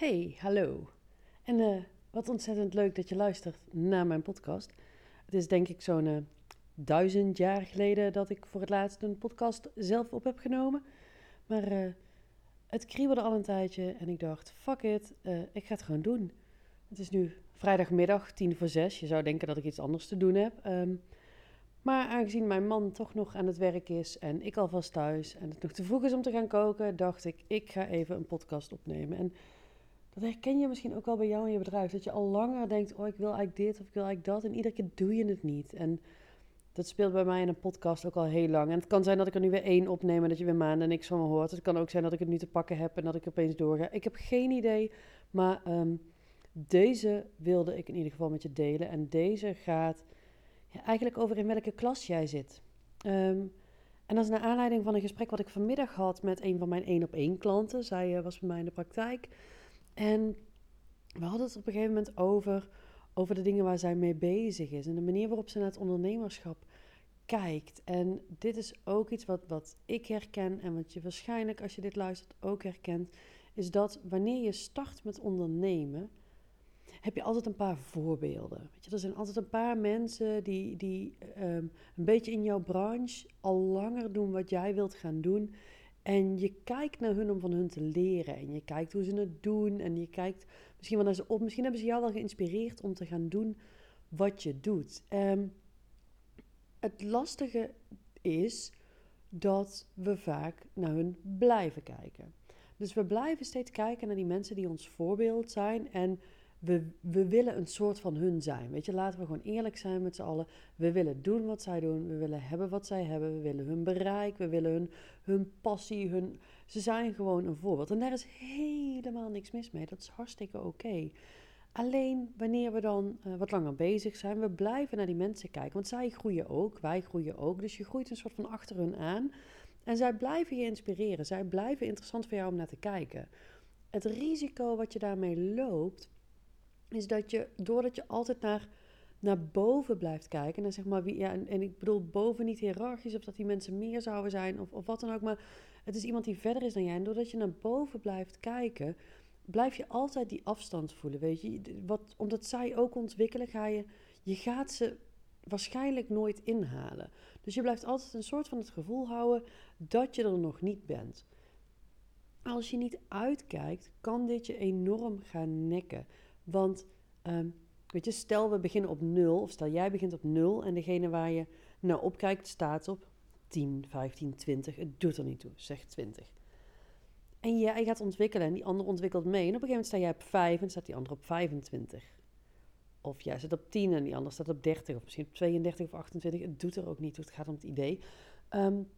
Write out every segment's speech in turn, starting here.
Hey, hallo. En eh, wat ontzettend leuk dat je luistert naar mijn podcast. Het is denk ik zo'n uh, duizend jaar geleden dat ik voor het laatst een podcast zelf op heb genomen. Maar uh, het kriebelde al een tijdje en ik dacht, fuck it, ik ga het gewoon doen. Het is nu vrijdagmiddag, tien voor zes. Je zou denken dat ik iets anders te doen heb. Um, maar aangezien mijn man toch nog aan het werk is en ik alvast thuis en het nog te vroeg is om te gaan koken, dacht ik, ik ga even een podcast opnemen. En dat herken je misschien ook wel bij jou in je bedrijf. Dat je al langer denkt, oh ik wil eigenlijk dit of ik wil eigenlijk dat. En iedere keer doe je het niet. En dat speelt bij mij in een podcast ook al heel lang. En het kan zijn dat ik er nu weer één opneem en dat je weer maanden niks van me hoort. Het kan ook zijn dat ik het nu te pakken heb en dat ik opeens doorga. Ik heb geen idee, maar ehm, deze wilde ik in ieder geval met je delen. En deze gaat ja, eigenlijk over in welke klas jij zit. Ehm, en dat is naar aanleiding van een gesprek wat ik vanmiddag had met een van mijn één op één klanten. Zij uh, was bij mij in de praktijk. En we hadden het op een gegeven moment over, over de dingen waar zij mee bezig is. En de manier waarop ze naar het ondernemerschap kijkt. En dit is ook iets wat, wat ik herken en wat je waarschijnlijk als je dit luistert ook herkent. Is dat wanneer je start met ondernemen, heb je altijd een paar voorbeelden. Weet je, er zijn altijd een paar mensen die, die um, een beetje in jouw branche al langer doen wat jij wilt gaan doen. En je kijkt naar hun om van hun te leren. En je kijkt hoe ze het doen. En je kijkt misschien wel naar ze op. Misschien hebben ze jou wel geïnspireerd om te gaan doen wat je doet. Um, het lastige is dat we vaak naar hun blijven kijken. Dus we blijven steeds kijken naar die mensen die ons voorbeeld zijn. En we, we willen een soort van hun zijn. Weet je, laten we gewoon eerlijk zijn met z'n allen. We willen doen wat zij doen. We willen hebben wat zij hebben. We willen hun bereik. We willen hun, hun passie. Hun... Ze zijn gewoon een voorbeeld. En daar is helemaal niks mis mee. Dat is hartstikke oké. Alleen wanneer we dan uh, wat langer bezig zijn, we blijven naar die mensen kijken. Want zij groeien ook, wij groeien ook. Dus je groeit een soort van achter hun aan. En zij blijven je inspireren. Zij blijven interessant voor jou om naar te kijken. Het risico wat je daarmee loopt, is dat je, doordat je altijd naar, naar boven blijft kijken, naar zeg maar wie, ja, en, ik bedoel boven niet hiërarchisch of dat die mensen meer zouden zijn of, of wat dan ook, maar het is iemand die verder is dan jij. En doordat je naar boven blijft kijken, blijf je altijd die afstand voelen, weet je. Wat, omdat zij ook ontwikkelen, ga je, je gaat ze waarschijnlijk nooit inhalen. Dus je blijft altijd een soort van het gevoel houden dat je er nog niet bent. Als je niet uitkijkt, kan dit je enorm gaan nekken. Want um, weet je, stel we beginnen op nul, of stel jij begint op nul en degene waar je naar opkijkt staat op 10, 15, 20. Het doet er niet toe, zeg 20. En jij gaat ontwikkelen en die ander ontwikkelt mee. En op een gegeven moment sta jij op 5 en staat die ander op 25. Of jij zit op 10 en die ander staat op 30 of misschien op 32 of 28. Het doet er ook niet toe, het gaat om het idee. Um,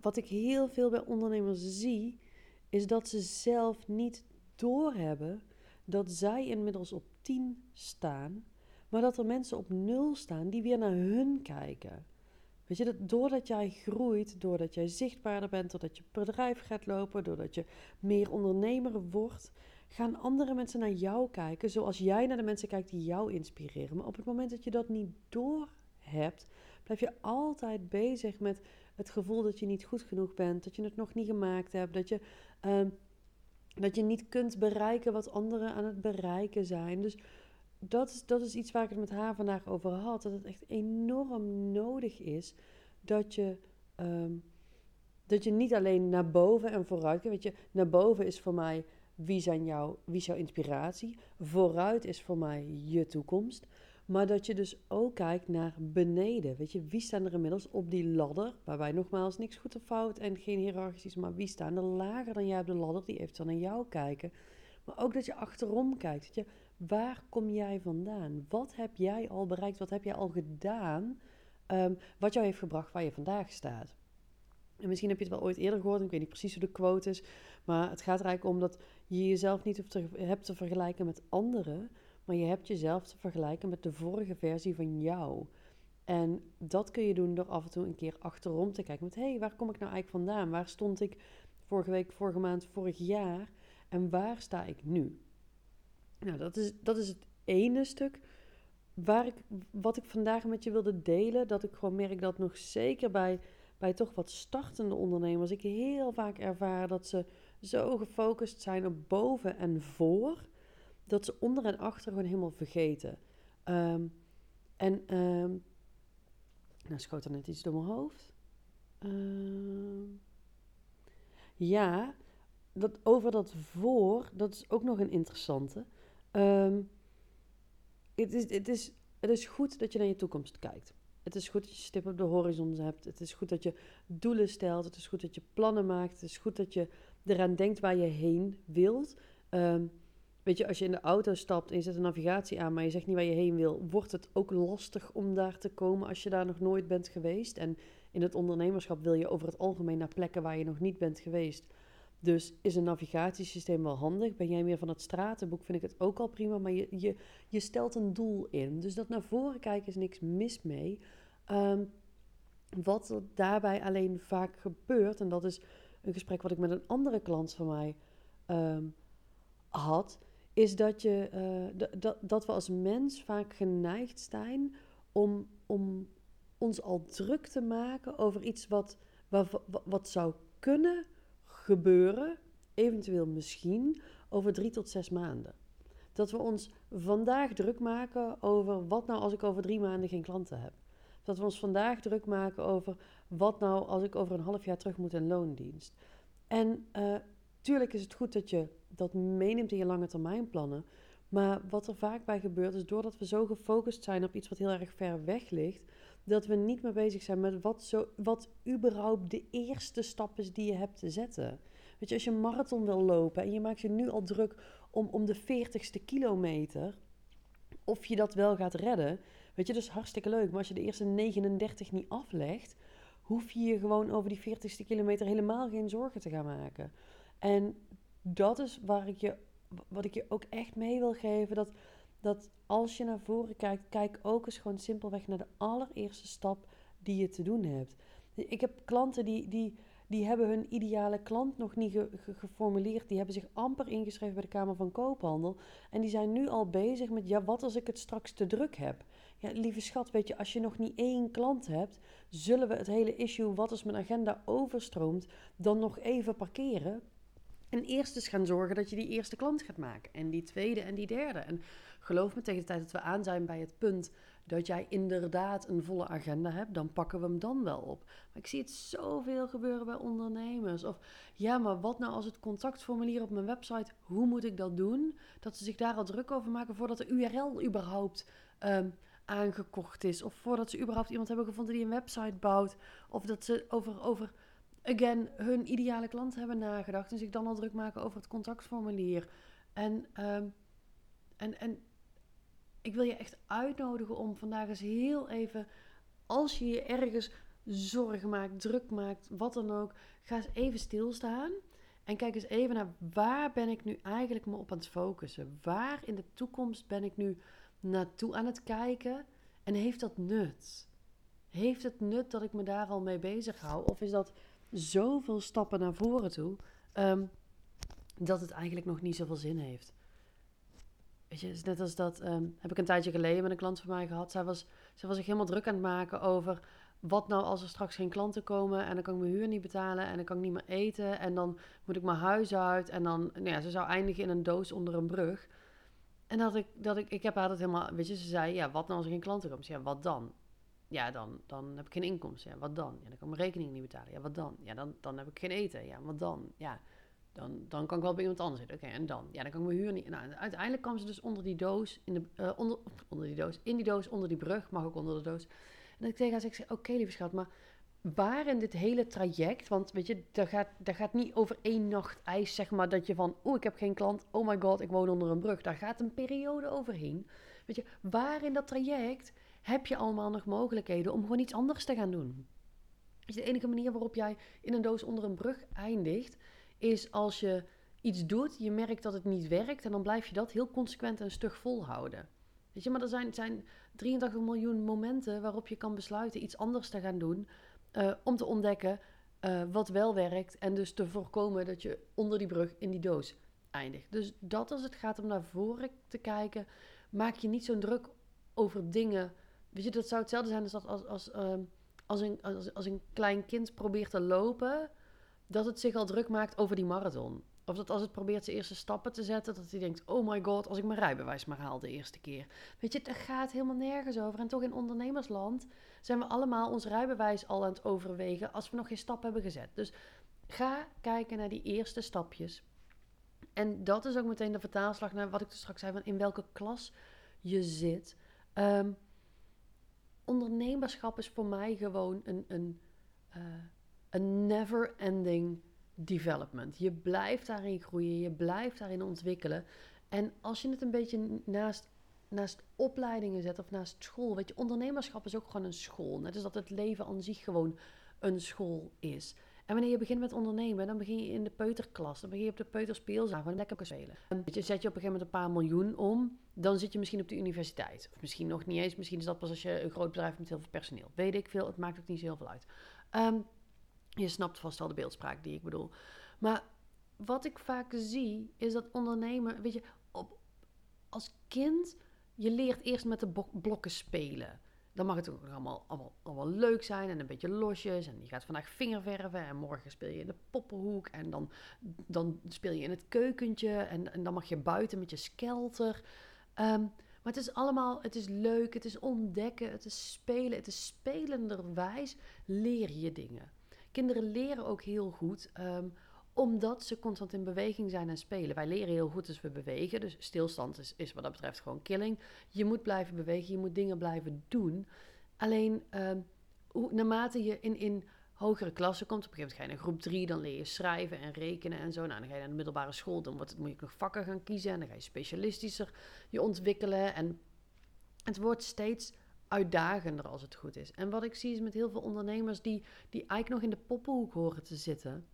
wat ik heel veel bij ondernemers zie, is dat ze zelf niet doorhebben dat zij inmiddels op 10 staan, maar dat er mensen op 0 staan die weer naar hun kijken. Weet je, dat doordat jij groeit, doordat jij zichtbaarder bent, doordat je bedrijf gaat lopen, doordat je meer ondernemer wordt, gaan andere mensen naar jou kijken zoals jij naar de mensen kijkt die jou inspireren. Maar op het moment dat je dat niet door hebt, blijf je altijd bezig met het gevoel dat je niet goed genoeg bent, dat je het nog niet gemaakt hebt, dat je uh, dat je niet kunt bereiken wat anderen aan het bereiken zijn. Dus dat is, dat is iets waar ik het met haar vandaag over had. Dat het echt enorm nodig is dat je, ehm, dat je niet alleen naar boven en vooruit kijkt. Weet je, naar boven is voor mij wie, zijn jou, wie is jouw inspiratie. Vooruit is voor mij je toekomst. Maar dat je dus ook kijkt naar beneden. Weet je, wie staan er inmiddels op die ladder? Waarbij nogmaals niks goed of fout en geen hiërarchisch is. Maar wie staan er lager dan jij op de ladder? Die dan naar jou kijken. Maar ook dat je achterom kijkt. Weet je, waar kom jij vandaan? Wat heb jij al bereikt? Wat heb jij al gedaan? Um, wat jou heeft gebracht waar je vandaag staat. En misschien heb je het wel ooit eerder gehoord, ik weet niet precies hoe de quote is, maar het gaat er eigenlijk om dat je jezelf niet hebt te vergelijken met anderen, maar je hebt jezelf te vergelijken met de vorige versie van jou. En dat kun je doen door af en toe een keer achterom te kijken. Met hé, hey, waar kom ik nou eigenlijk vandaan? Waar stond ik vorige week, vorige maand, vorig jaar? En waar sta ik nu? Nou, dat is, dat is het ene stuk waar ik, wat ik vandaag met je wilde delen. Dat ik gewoon merk dat nog zeker bij, bij toch wat startende ondernemers ik heel vaak ervaar dat ze zo gefocust zijn op boven en voor, dat ze onder en achter gewoon helemaal vergeten. Ehm, en um, nou schoot er net iets door mijn hoofd. Ehm, ja, dat, over dat voor, dat is ook nog een interessante. het, is, het, is, het is goed dat je naar je toekomst kijkt. Het is goed dat je stip op de horizon hebt. Het is goed dat je doelen stelt. Het is goed dat je plannen maakt. Het is goed dat je eraan denkt waar je heen wilt. Um, weet je, als je in de auto stapt en je zet de navigatie aan, maar je zegt niet waar je heen wil, wordt het ook lastig om daar te komen als je daar nog nooit bent geweest. En in het ondernemerschap wil je over het algemeen naar plekken waar je nog niet bent geweest. Dus is een navigatiesysteem wel handig? Ben jij meer van het stratenboek? Vind ik het ook al prima. Maar je, je, je stelt een doel in. Dus dat naar voren kijken is niks mis mee. Ehm, wat er daarbij alleen vaak gebeurt, en dat is een gesprek wat ik met een andere klant van mij ehm, had, is dat, je, uh, dat, dat we als mens vaak geneigd zijn om, om ons al druk te maken over iets wat, wat, wat zou kunnen gebeuren, eventueel misschien, over drie tot zes maanden. Dat we ons vandaag druk maken over wat nou als ik over drie maanden geen klanten heb. Dat we ons vandaag druk maken over wat nou als ik over een half jaar terug moet in loondienst. En uh, tuurlijk is het goed dat je dat meeneemt in je lange termijn plannen. Maar wat er vaak bij gebeurt is doordat we zo gefocust zijn op iets wat heel erg ver weg ligt, dat we niet meer bezig zijn met wat, zo, wat überhaupt de eerste stap is die je hebt te zetten. Weet je, als je een marathon wil lopen en je maakt je nu al druk om, om de 40ste kilometer, of je dat wel gaat redden, weet je, dat is hartstikke leuk. Maar als je de eerste 39 niet aflegt, hoef je je gewoon over die 40ste kilometer helemaal geen zorgen te gaan maken. En dat is waar ik je, wat ik je ook echt mee wil geven. Dat, dat als je naar voren kijkt, kijk ook eens gewoon simpelweg naar de allereerste stap die je te doen hebt. Ik heb klanten die, die, die hebben hun ideale klant nog niet geformuleerd. Die hebben zich amper ingeschreven bij de Kamer van Koophandel. En die zijn nu al bezig met, ja, wat als ik het straks te druk heb? Ja, lieve schat, weet je, als je nog niet één klant hebt, zullen we het hele issue, wat als mijn agenda overstroomt, dan nog even parkeren. En eerst eens gaan zorgen dat je die eerste klant gaat maken. En die tweede en die derde. En geloof me, tegen de tijd dat we aan zijn bij het punt dat jij inderdaad een volle agenda hebt, dan pakken we hem dan wel op. Maar ik zie het zoveel gebeuren bij ondernemers. Of ja, maar wat nou als het contactformulier op mijn website, hoe moet ik dat doen? Dat ze zich daar al druk over maken voordat de URL überhaupt um, aangekocht is. Of voordat ze überhaupt iemand hebben gevonden die een website bouwt. Of dat ze over, over again, hun ideale klant hebben nagedacht. En zich dan al druk maken over het contactformulier. En, um, en, en ik wil je echt uitnodigen om vandaag eens heel even, als je je ergens zorgen maakt, druk maakt, wat dan ook, ga eens even stilstaan. En kijk eens even naar waar ben ik nu eigenlijk me op aan het focussen? Waar in de toekomst ben ik nu naartoe aan het kijken? En heeft dat nut? Heeft het nut dat ik me daar al mee bezig hou? Of is dat zoveel stappen naar voren toe ehm, dat het eigenlijk nog niet zoveel zin heeft? Weet je, net als dat ehm, heb ik een tijdje geleden met een klant van mij gehad. Zij was, zij was zich helemaal druk aan het maken over wat nou als er straks geen klanten komen en dan kan ik mijn huur niet betalen en dan kan ik niet meer eten en dan moet ik mijn huis uit en dan, nou ja, ze zou eindigen in een doos onder een brug. En dat ik, dat ik, ik heb haar dat helemaal, weet je, ze zei, ja, wat nou als er geen klanten komen? Ja, wat dan? Ja, dan, dan heb ik geen inkomsten. Ja, wat dan? Ja, dan kan mijn rekening niet betalen. Ja, wat dan? Ja, dan, dan heb ik geen eten. Ja, wat dan? Ja, dan, dan kan ik wel bij iemand anders zitten. Oké, en dan? Ja, dan kan ik mijn huur niet... Nou, uiteindelijk kwam ze dus onder die doos, in de, uh, onder, onder die doos, in die doos, onder die brug, mag ook onder de doos. En ik tegen haar zeg, oké lieve schat, maar waar in dit hele traject, want weet je, dat gaat, dat gaat niet over één nacht ijs, zeg maar, dat je van, oh, ik heb geen klant, oh my god, ik woon onder een brug. Daar gaat een periode overheen. Weet je, waar in dat traject heb je allemaal nog mogelijkheden om gewoon iets anders te gaan doen? de enige manier waarop jij in een doos onder een brug eindigt, is als je iets doet, je merkt dat het niet werkt en dan blijf je dat heel consequent en stug volhouden. Weet je, maar er zijn, zijn 83 miljoen momenten waarop je kan besluiten iets anders te gaan doen uh, om te ontdekken uh, wat wel werkt en dus te voorkomen dat je onder die brug in die doos eindigt. Dus dat als het gaat om naar voren te kijken, maak je niet zo'n druk over dingen. Weet je, dat zou hetzelfde zijn als, als, als, uh, als, een, als, als een klein kind probeert te lopen dat het zich al druk maakt over die marathon. Of dat als het probeert zijn eerste stappen te zetten, dat hij denkt: oh my god, als ik mijn rijbewijs maar haal de eerste keer. Weet je, het gaat helemaal nergens over. En toch in ondernemersland zijn we allemaal ons rijbewijs al aan het overwegen als we nog geen stap hebben gezet. Dus ga kijken naar die eerste stapjes. En dat is ook meteen de vertaalslag naar wat ik dus straks zei: van in welke klas je zit. Um, ondernemerschap is voor mij gewoon een, een, uh, een never-ending development. Je blijft daarin groeien, je blijft daarin ontwikkelen. En als je het een beetje naast, naast opleidingen zet of naast school, weet je, ondernemerschap is ook gewoon een school. Net als dat het leven aan zich gewoon een school is. En wanneer je begint met ondernemen, dan begin je in de peuterklas. Dan begin je op de peuterspeelzaal gewoon lekker spelen. En je, zet je op een gegeven moment een paar miljoen om, dan zit je misschien op de universiteit. Of misschien nog niet eens. Misschien is dat pas als je een groot bedrijf met heel veel personeel. Weet ik veel, het maakt ook niet zo heel veel uit. Um, je snapt vast wel de beeldspraak die ik bedoel. Maar wat ik vaak zie, is dat ondernemen, weet je, op, als kind, je leert eerst met de blokken spelen. Dan mag het ook allemaal, allemaal, allemaal leuk zijn en een beetje losjes. En je gaat vandaag vingerverven en morgen speel je in de poppenhoek. En dan, dan speel je in het keukentje en, en dan mag je buiten met je skelter. Um, maar het is allemaal, het is leuk, het is ontdekken, het is spelen. Het is spelenderwijs leer je dingen. Kinderen leren ook heel goed um, omdat ze constant in beweging zijn en spelen. Wij leren heel goed als we bewegen. Dus stilstand is, is wat dat betreft gewoon killing. Je moet blijven bewegen, je moet dingen blijven doen. Alleen um, hoe, naarmate je in, in hogere klassen komt, op een gegeven moment ga je naar groep 3, dan leer je schrijven en rekenen en zo. Nou, dan ga je naar de middelbare school, dan wordt moet je nog vakken gaan kiezen en dan ga je specialistischer je ontwikkelen. En het wordt steeds uitdagender als het goed is. En wat ik zie is met heel veel ondernemers die, die eigenlijk nog in de poppenhoek horen te zitten,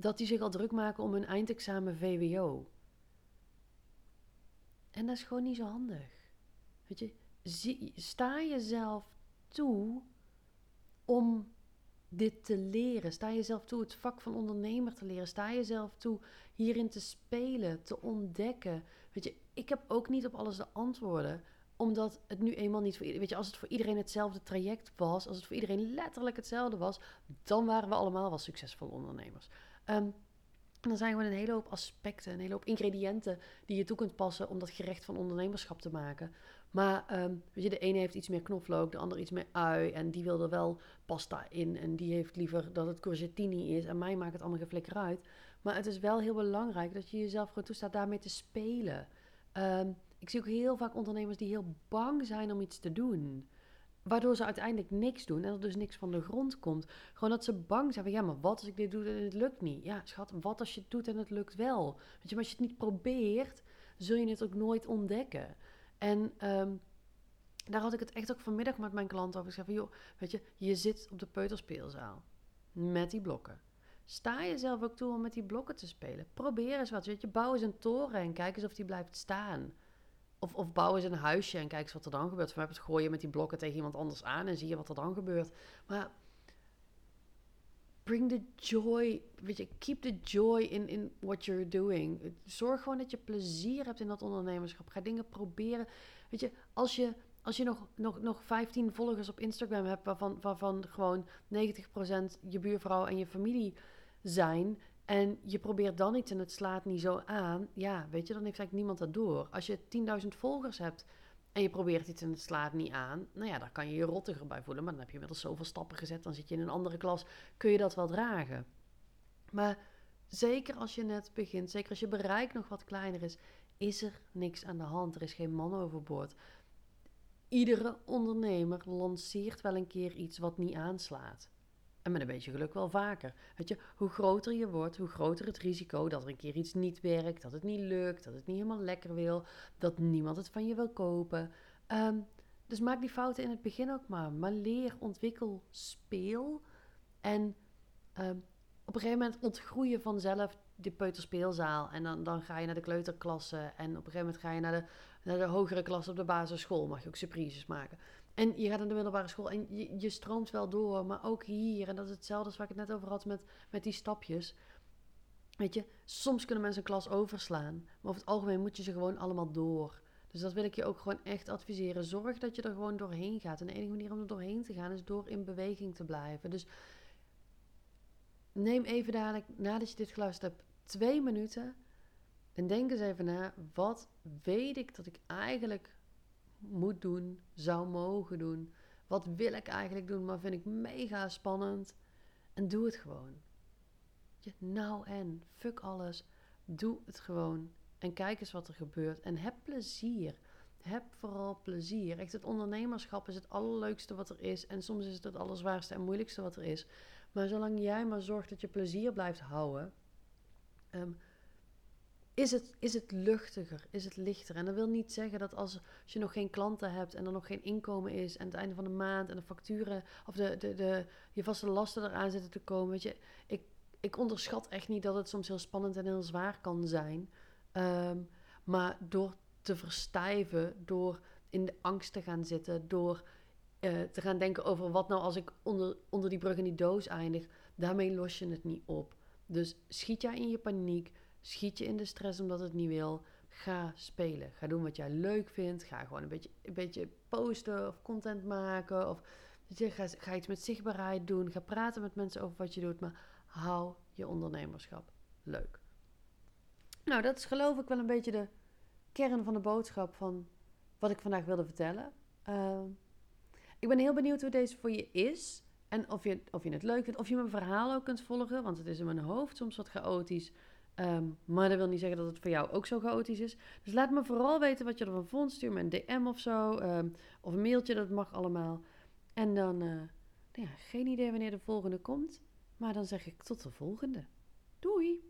dat die zich al druk maken om hun eindexamen VWO. En dat is gewoon niet zo handig. Weet je, sta jezelf toe om dit te leren. Sta jezelf toe het vak van ondernemer te leren. Sta jezelf toe hierin te spelen, te ontdekken. Weet je, ik heb ook niet op alles de antwoorden omdat het nu eenmaal niet voor iedereen... Weet je, als het voor iedereen hetzelfde traject was... als het voor iedereen letterlijk hetzelfde was... dan waren we allemaal wel succesvolle ondernemers. Um, en dan zijn gewoon een hele hoop aspecten, een hele hoop ingrediënten die je toe kunt passen om dat gerecht van ondernemerschap te maken. Maar um, weet je, de ene heeft iets meer knoflook, de ander iets meer ui. En die wil er wel pasta in. En die heeft liever dat het courgettini is. En mij maakt het allemaal geflikker uit. Maar het is wel heel belangrijk dat je jezelf gewoon toestaat daarmee te spelen. Um, ik zie ook heel vaak ondernemers die heel bang zijn om iets te doen. Waardoor ze uiteindelijk niks doen en er dus niks van de grond komt. Gewoon dat ze bang zijn van ja, maar wat als ik dit doe en het lukt niet? Ja, schat, wat als je het doet en het lukt wel? Weet je, maar als je het niet probeert, zul je het ook nooit ontdekken. En um, daar had ik het echt ook vanmiddag met mijn klant over. Ik zei van joh, weet je, je zit op de peuterspeelzaal met die blokken. Sta jezelf ook toe om met die blokken te spelen. Probeer eens wat. Weet je, bouw eens een toren en kijk eens of die blijft staan. Of, of bouw eens een huisje en kijk eens wat er dan gebeurt. Of heb het gooien met die blokken tegen iemand anders aan en zie je wat er dan gebeurt. Maar bring the joy, weet je, keep the joy in, in what you're doing. Zorg gewoon dat je plezier hebt in dat ondernemerschap. Ga dingen proberen. Weet je, als je, als je nog, nog, nog 15 volgers op Instagram hebt, waarvan, waarvan gewoon 90% je buurvrouw en je familie zijn, en je probeert dan iets en het slaat niet zo aan. Ja, weet je, dan heeft eigenlijk niemand dat door. Als je 10.000 volgers hebt en je probeert iets en het slaat niet aan. Nou ja, daar kan je je rottiger bij voelen. Maar dan heb je inmiddels zoveel stappen gezet. Dan zit je in een andere klas. Kun je dat wel dragen. Maar zeker als je net begint. Zeker als je bereik nog wat kleiner is. Is er niks aan de hand. Er is geen man overboord. Iedere ondernemer lanceert wel een keer iets wat niet aanslaat. En met een beetje geluk wel vaker. Weet je, hoe groter je wordt, hoe groter het risico dat er een keer iets niet werkt, dat het niet lukt, dat het niet helemaal lekker wil, dat niemand het van je wil kopen. Ehm, dus maak die fouten in het begin ook maar. Maar leer, ontwikkel, speel. En ehm, op een gegeven moment ontgroeien vanzelf de peuterspeelzaal. En dan, dan ga je naar de kleuterklasse. En op een gegeven moment ga je naar de, naar de hogere klasse op de basisschool. Mag je ook surprises maken. En je gaat naar de middelbare school en je, je stroomt wel door, maar ook hier. En dat is hetzelfde als waar ik het net over had met, met die stapjes. Weet je, soms kunnen mensen een klas overslaan. Maar over het algemeen moet je ze gewoon allemaal door. Dus dat wil ik je ook gewoon echt adviseren. Zorg dat je er gewoon doorheen gaat. En de enige manier om er doorheen te gaan is door in beweging te blijven. Dus neem even dadelijk, nadat je dit geluisterd hebt, twee minuten. En denk eens even na, wat weet ik dat ik eigenlijk moet doen, zou mogen doen? Wat wil ik eigenlijk doen, maar vind ik mega spannend? En doe het gewoon. Je, nou en, fuck alles. Doe het gewoon. En kijk eens wat er gebeurt. En heb plezier. Heb vooral plezier. Echt, het ondernemerschap is het allerleukste wat er is. En soms is het het allerzwaarste en moeilijkste wat er is. Maar zolang jij maar zorgt dat je plezier blijft houden, ehm, is, het, is het luchtiger, is het lichter. En dat wil niet zeggen dat als, als je nog geen klanten hebt en er nog geen inkomen is en het einde van de maand en de facturen of de, de, de, je vaste lasten eraan zitten te komen. Weet je, ik, ik onderschat echt niet dat het soms heel spannend en heel zwaar kan zijn. Ehm, maar door te verstijven, door in de angst te gaan zitten, door uh, te gaan denken over wat nou als ik onder, onder die brug in die doos eindig, daarmee los je het niet op. Dus schiet jij in je paniek, schiet je in de stress omdat het niet wil, ga spelen. Ga doen wat jij leuk vindt. Ga gewoon een beetje, een beetje posten of content maken. Of ga, ga iets met zichtbaarheid doen. Ga praten met mensen over wat je doet. Maar hou je ondernemerschap leuk. Nou, dat is geloof ik wel een beetje de kern van de boodschap van wat ik vandaag wilde vertellen. Uh, ik ben heel benieuwd hoe deze voor je is. En of je, of je het leuk vindt, of je mijn verhaal ook kunt volgen. Want het is in mijn hoofd soms wat chaotisch. Um, maar dat wil niet zeggen dat het voor jou ook zo chaotisch is. Dus laat me vooral weten wat je ervan vond. Stuur me een DM of zo. Um, of een mailtje, dat mag allemaal. En dan, uh, ja, geen idee wanneer de volgende komt. Maar dan zeg ik tot de volgende. Doei!